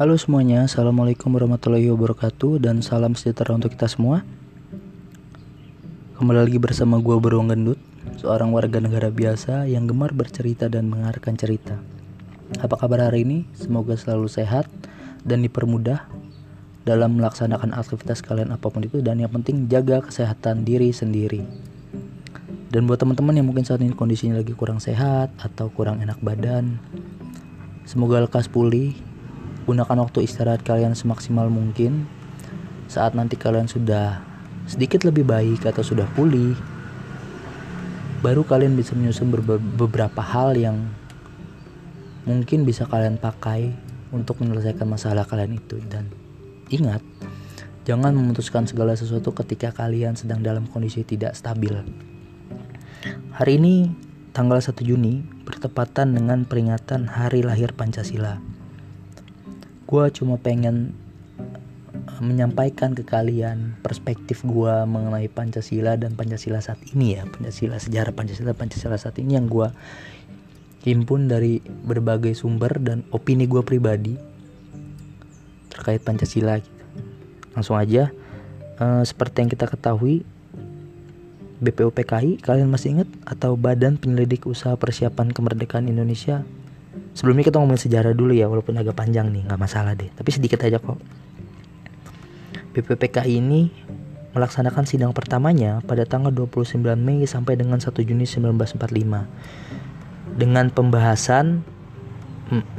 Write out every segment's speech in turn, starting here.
Halo semuanya, Assalamualaikum warahmatullahi wabarakatuh Dan salam sejahtera untuk kita semua Kembali lagi bersama gue Beruang Gendut Seorang warga negara biasa yang gemar bercerita dan mengarahkan cerita Apa kabar hari ini? Semoga selalu sehat dan dipermudah dalam melaksanakan aktivitas kalian apa pun itu Dan yang penting jaga kesehatan diri sendiri dan buat teman-teman yang mungkin saat ini kondisinya lagi kurang sehat atau kurang enak badan, semoga lekas pulih. Gunakan waktu istirahat kalian semaksimal mungkin. Saat nanti kalian sudah sedikit lebih baik atau sudah pulih, baru kalian bisa menyusun beberapa hal yang mungkin bisa kalian pakai untuk menyelesaikan masalah kalian itu dan ingat jangan memutuskan segala sesuatu ketika kalian sedang dalam kondisi tidak stabil. Hari ini tanggal 1 Juni bertepatan dengan peringatan hari lahir Pancasila. Gua cuma pengen eh, menyampaikan ke kalian perspektif gua mengenai Pancasila dan Pancasila saat ini ya. Pancasila sejarah Pancasila Pancasila saat ini yang gua himpun dari berbagai sumber dan opini gua pribadi terkait Pancasila. Langsung aja uh, seperti yang kita ketahui BPUPKI kalian masih ingat? Atau Badan Penyelidik Usaha Persiapan Kemerdekaan Indonesia sebelumnya kita ngomongin sejarah dulu ya walaupun agak panjang nih nggak masalah deh. Tapi sedikit aja kok. BPUPKI ini melaksanakan sidang pertamanya pada tanggal 29 Mei sampai dengan 1 Juni 1945 dengan pembahasan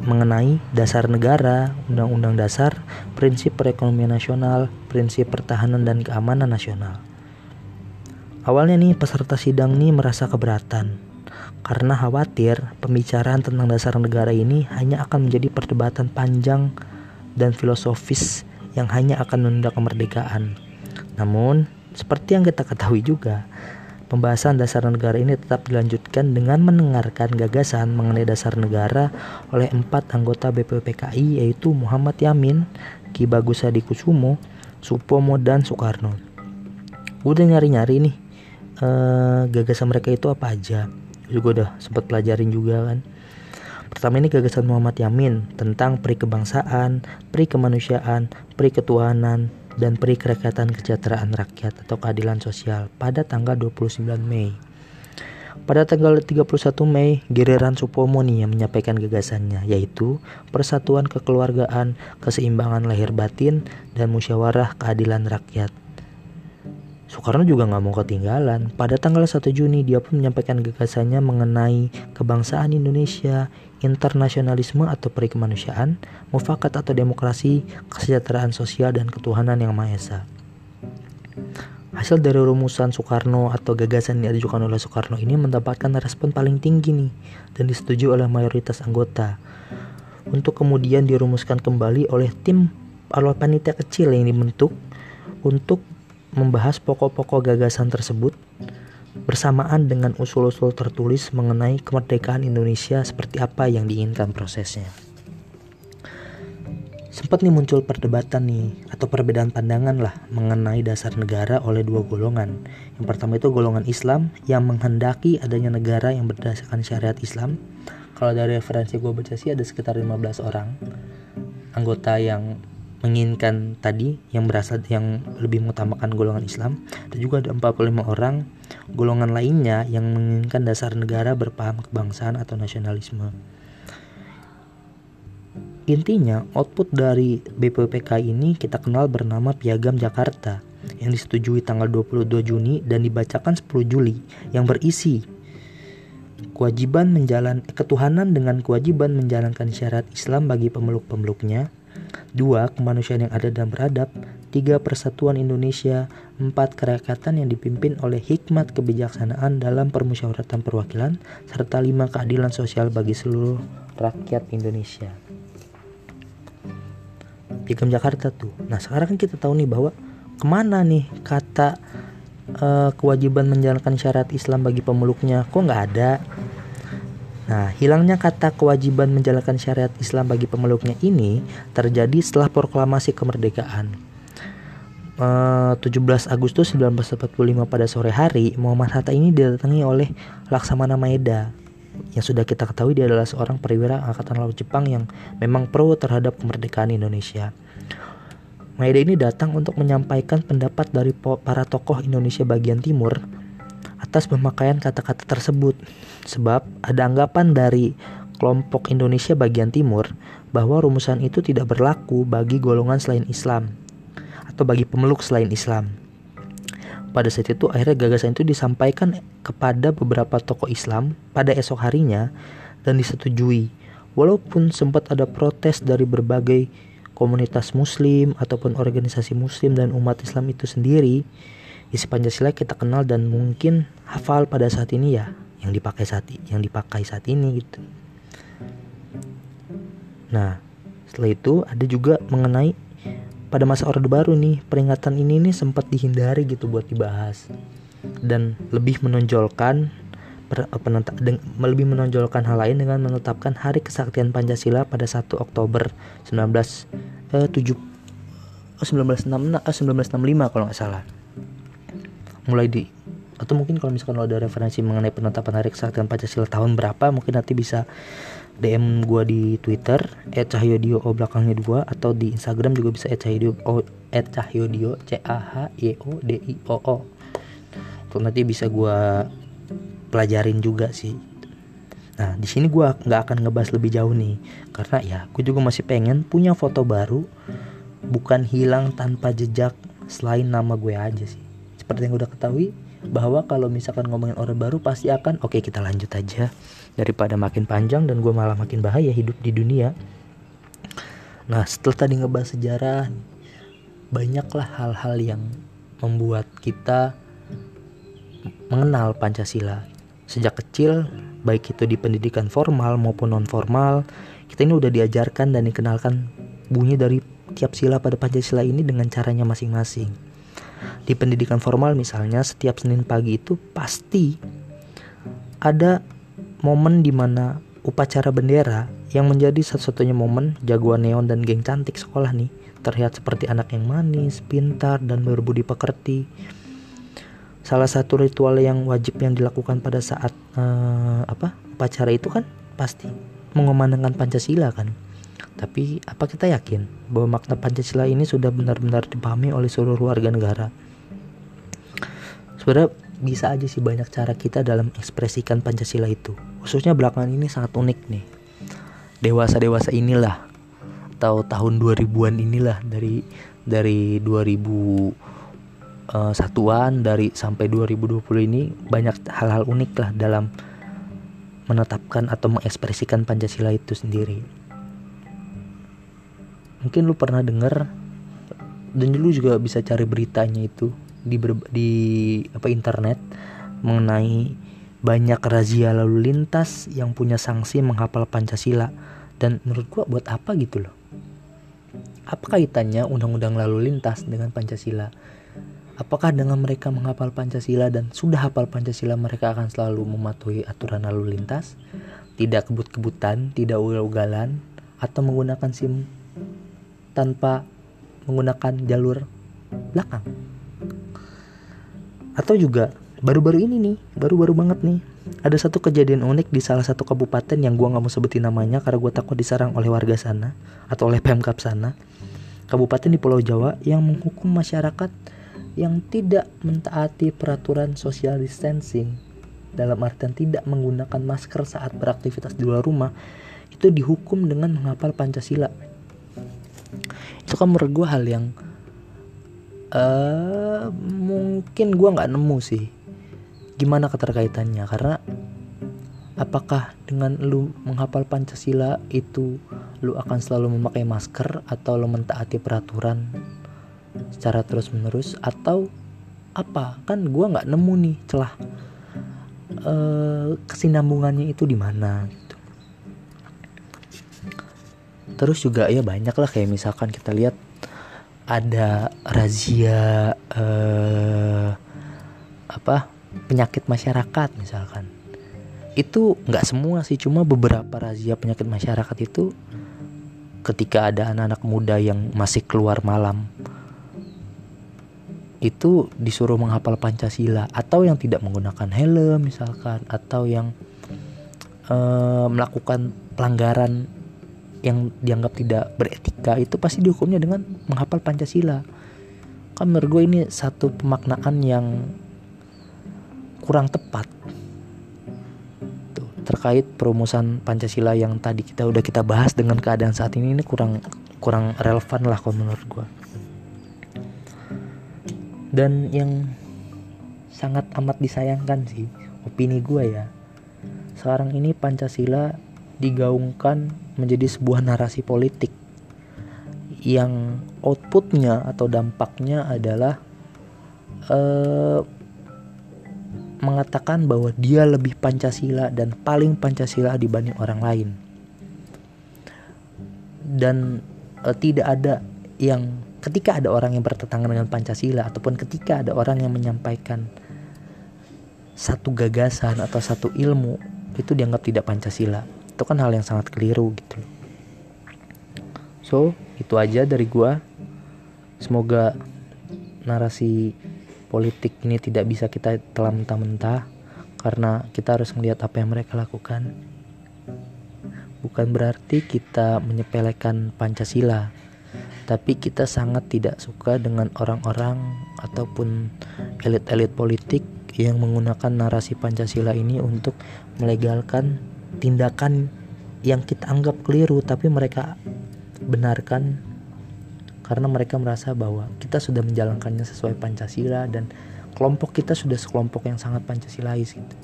mengenai dasar negara, undang-undang dasar, prinsip perekonomian nasional, prinsip pertahanan dan keamanan nasional. Awalnya nih peserta sidang nih merasa keberatan karena khawatir pembicaraan tentang dasar negara ini hanya akan menjadi perdebatan panjang dan filosofis yang hanya akan menunda kemerdekaan. Namun, seperti yang kita ketahui juga, pembahasan dasar negara ini tetap dilanjutkan dengan mendengarkan gagasan mengenai dasar negara oleh empat anggota BPPKI yaitu Muhammad Yamin, Ki Bagus Kusumo, Supomo, dan Soekarno. Udah nyari-nyari nih uh, gagasan mereka itu apa aja juga udah sempat pelajarin juga kan pertama ini gagasan Muhammad Yamin tentang peri kebangsaan, peri kemanusiaan, peri ketuhanan, dan peri kerekatan kesejahteraan rakyat atau keadilan sosial pada tanggal 29 Mei. Pada tanggal 31 Mei, Giliran Supomo nih yang menyampaikan gagasannya, yaitu persatuan kekeluargaan, keseimbangan lahir batin, dan musyawarah keadilan rakyat. Soekarno juga nggak mau ketinggalan. Pada tanggal 1 Juni dia pun menyampaikan gagasannya mengenai kebangsaan Indonesia, internasionalisme atau peri kemanusiaan, mufakat atau demokrasi, kesejahteraan sosial dan ketuhanan yang Maha Esa. Hasil dari rumusan Soekarno atau gagasan yang diajukan oleh Soekarno ini mendapatkan respon paling tinggi nih dan disetujui oleh mayoritas anggota. Untuk kemudian dirumuskan kembali oleh tim oleh panitia kecil yang dibentuk untuk membahas pokok-pokok gagasan tersebut bersamaan dengan usul-usul tertulis mengenai kemerdekaan Indonesia seperti apa yang diinginkan prosesnya. Sempat nih muncul perdebatan nih atau perbedaan pandangan lah mengenai dasar negara oleh dua golongan. Yang pertama itu golongan Islam yang menghendaki adanya negara yang berdasarkan syariat Islam. Kalau dari referensi gue baca sih ada sekitar 15 orang anggota yang menginginkan tadi yang berasal yang lebih mengutamakan golongan Islam dan juga ada 45 orang golongan lainnya yang menginginkan dasar negara berpaham kebangsaan atau nasionalisme. Intinya, output dari BPPK ini kita kenal bernama Piagam Jakarta yang disetujui tanggal 22 Juni dan dibacakan 10 Juli yang berisi kewajiban menjalan ketuhanan dengan kewajiban menjalankan syarat Islam bagi pemeluk-pemeluknya, Dua, kemanusiaan yang ada dan beradab. Tiga, persatuan Indonesia. Empat, kerakatan yang dipimpin oleh hikmat kebijaksanaan dalam permusyawaratan perwakilan. Serta lima, keadilan sosial bagi seluruh rakyat Indonesia. Piagam Jakarta tuh. Nah sekarang kan kita tahu nih bahwa ke mana nih kata uh, kewajiban menjalankan syarat Islam bagi pemeluknya kok nggak ada Nah, hilangnya kata kewajiban menjalankan syariat Islam bagi pemeluknya ini terjadi setelah proklamasi kemerdekaan. 17 eh, Agustus 1945 pada sore hari, Muhammad Hatta ini didatangi oleh Laksamana Maeda yang sudah kita ketahui dia adalah seorang perwira angkatan laut Jepang yang memang pro terhadap kemerdekaan Indonesia. Maeda ini datang untuk menyampaikan pendapat dari para tokoh Indonesia bagian timur atas pemakaian kata-kata tersebut. Sebab ada anggapan dari kelompok Indonesia bagian timur bahwa rumusan itu tidak berlaku bagi golongan selain Islam atau bagi pemeluk selain Islam. Pada saat itu akhirnya gagasan itu disampaikan kepada beberapa tokoh Islam pada esok harinya dan disetujui. Walaupun sempat ada protes dari berbagai komunitas muslim ataupun organisasi muslim dan umat Islam itu sendiri, isi Pancasila kita kenal dan mungkin hafal pada saat ini ya yang dipakai saat yang dipakai saat ini gitu. Nah, setelah itu ada juga mengenai pada masa Orde Baru nih, peringatan ini nih sempat dihindari gitu buat dibahas dan lebih menonjolkan penetap, lebih menonjolkan hal lain dengan menetapkan Hari Kesaktian Pancasila pada 1 Oktober 19 eh, 7 1965 eh, 1965 kalau nggak salah. Mulai di atau mungkin kalau misalkan lo ada referensi mengenai penetapan Hari Kesaktian Pancasila tahun berapa mungkin nanti bisa DM gue di Twitter @cahyodio o belakangnya dua atau di Instagram juga bisa @cahyodio o @cahyodio c a h y o d i o o. Tuh nanti bisa gue pelajarin juga sih nah di sini gue nggak akan ngebahas lebih jauh nih karena ya gue juga masih pengen punya foto baru bukan hilang tanpa jejak selain nama gue aja sih seperti yang udah ketahui bahwa kalau misalkan ngomongin orang baru pasti akan oke okay, kita lanjut aja. Daripada makin panjang dan gue malah makin bahaya hidup di dunia. Nah setelah tadi ngebahas sejarah banyaklah hal-hal yang membuat kita mengenal Pancasila. Sejak kecil baik itu di pendidikan formal maupun non formal kita ini udah diajarkan dan dikenalkan bunyi dari tiap sila pada Pancasila ini dengan caranya masing-masing di pendidikan formal misalnya setiap Senin pagi itu pasti ada momen di mana upacara bendera yang menjadi satu-satunya momen jagoan neon dan geng cantik sekolah nih. Terlihat seperti anak yang manis, pintar, dan berbudi pekerti. Salah satu ritual yang wajib yang dilakukan pada saat uh, apa upacara itu kan pasti mengumandangkan Pancasila kan tapi apa kita yakin bahwa makna Pancasila ini sudah benar-benar dipahami oleh seluruh warga negara? Sebenarnya bisa aja sih banyak cara kita dalam ekspresikan Pancasila itu. Khususnya belakangan ini sangat unik nih. Dewasa-dewasa inilah atau tahun 2000-an inilah dari dari 2000 uh, satuan dari sampai 2020 ini banyak hal-hal unik lah dalam menetapkan atau mengekspresikan Pancasila itu sendiri. Mungkin lu pernah dengar dan lu juga bisa cari beritanya itu di di apa internet mengenai banyak razia lalu lintas yang punya sanksi menghafal Pancasila dan menurut gua buat apa gitu loh. Apa kaitannya undang-undang lalu lintas dengan Pancasila? Apakah dengan mereka menghafal Pancasila dan sudah hafal Pancasila mereka akan selalu mematuhi aturan lalu lintas? Tidak kebut-kebutan, tidak ugal-ugalan, atau menggunakan SIM tanpa menggunakan jalur belakang? Atau juga baru-baru ini nih, baru-baru banget nih, ada satu kejadian unik di salah satu kabupaten yang gua nggak mau sebutin namanya karena gua takut diserang oleh warga sana atau oleh Pemkap sana. Kabupaten di Pulau Jawa yang menghukum masyarakat yang tidak mentaati peraturan social distancing dalam artian tidak menggunakan masker saat beraktivitas di luar rumah itu dihukum dengan menghafal Pancasila itu kan menurut gue hal yang uh, mungkin gue nggak nemu sih. Gimana keterkaitannya? Karena apakah dengan lu menghafal Pancasila itu lu akan selalu memakai masker atau lu mentaati peraturan secara terus menerus atau apa? Kan gue nggak nemu nih celah uh, kesinambungannya itu di mana terus juga ya banyak lah kayak misalkan kita lihat ada razia uh, apa penyakit masyarakat misalkan. Itu nggak semua sih cuma beberapa razia penyakit masyarakat itu ketika ada anak-anak muda yang masih keluar malam itu disuruh menghafal Pancasila atau yang tidak menggunakan helm misalkan atau yang uh, melakukan pelanggaran yang dianggap tidak beretika itu pasti dihukumnya dengan menghafal Pancasila. Kan menurut gue ini satu pemaknaan yang kurang tepat. Tuh, terkait perumusan Pancasila yang tadi kita udah kita bahas dengan keadaan saat ini ini kurang kurang relevan lah kalau menurut gue dan yang sangat amat disayangkan sih opini gue ya sekarang ini Pancasila digaungkan menjadi sebuah narasi politik yang outputnya atau dampaknya adalah uh, mengatakan bahwa dia lebih Pancasila dan paling Pancasila dibanding orang lain. Dan uh, tidak ada yang ketika ada orang yang bertentangan dengan Pancasila ataupun ketika ada orang yang menyampaikan satu gagasan atau satu ilmu itu dianggap tidak Pancasila itu kan hal yang sangat keliru gitu. So itu aja dari gua. Semoga narasi politik ini tidak bisa kita telan mentah-mentah karena kita harus melihat apa yang mereka lakukan. Bukan berarti kita menyepelekan Pancasila tapi kita sangat tidak suka dengan orang-orang ataupun elit-elit politik yang menggunakan narasi Pancasila ini untuk melegalkan tindakan yang kita anggap keliru tapi mereka benarkan karena mereka merasa bahwa kita sudah menjalankannya sesuai Pancasila dan kelompok kita sudah sekelompok yang sangat Pancasilais gitu.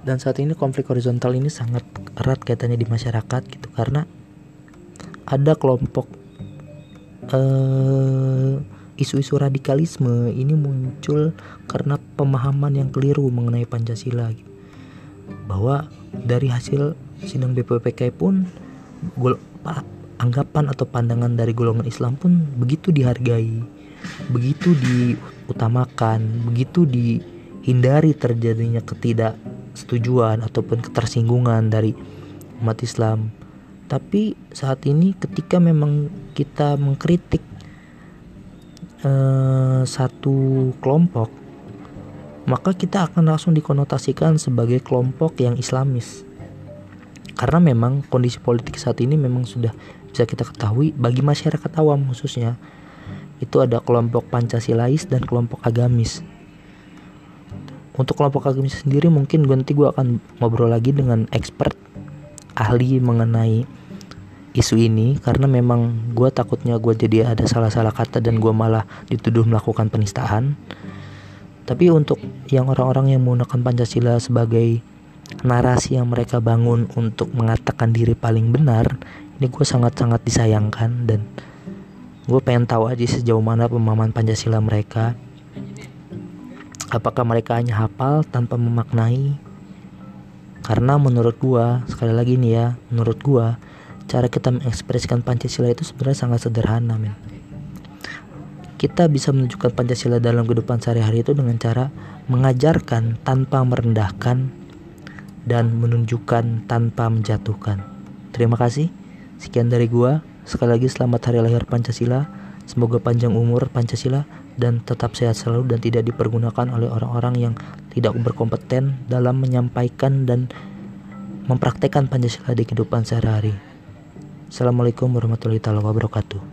Dan saat ini konflik horizontal ini sangat erat kaitannya di masyarakat gitu karena ada kelompok uh, isu-isu radikalisme ini muncul karena pemahaman yang keliru mengenai Pancasila gitu bahwa dari hasil sidang BPPK pun anggapan atau pandangan dari golongan Islam pun begitu dihargai, begitu diutamakan, begitu dihindari terjadinya ketidaksetujuan ataupun ketersinggungan dari umat Islam. Tapi saat ini ketika memang kita mengkritik uh, satu kelompok maka kita akan langsung dikonotasikan sebagai kelompok yang islamis. Karena memang kondisi politik saat ini memang sudah bisa kita ketahui bagi masyarakat awam khususnya itu ada kelompok Pancasilais dan kelompok agamis. Untuk kelompok agamis sendiri mungkin nanti gue akan ngobrol lagi dengan expert ahli mengenai isu ini karena memang gue takutnya gue jadi ada salah-salah kata dan gue malah dituduh melakukan penistaan tapi untuk yang orang-orang yang menggunakan Pancasila sebagai narasi yang mereka bangun untuk mengatakan diri paling benar, ini gue sangat-sangat disayangkan dan gue pengen tahu aja sejauh mana pemahaman Pancasila mereka. Apakah mereka hanya hafal tanpa memaknai? Karena menurut gue, sekali lagi nih ya, menurut gue, cara kita mengekspresikan Pancasila itu sebenarnya sangat sederhana, men kita bisa menunjukkan Pancasila dalam kehidupan sehari-hari itu dengan cara mengajarkan tanpa merendahkan dan menunjukkan tanpa menjatuhkan. Terima kasih. Sekian dari gua. Sekali lagi selamat hari lahir Pancasila. Semoga panjang umur Pancasila dan tetap sehat selalu dan tidak dipergunakan oleh orang-orang yang tidak berkompeten dalam menyampaikan dan mempraktekkan Pancasila di kehidupan sehari-hari. Assalamualaikum warahmatullahi wabarakatuh.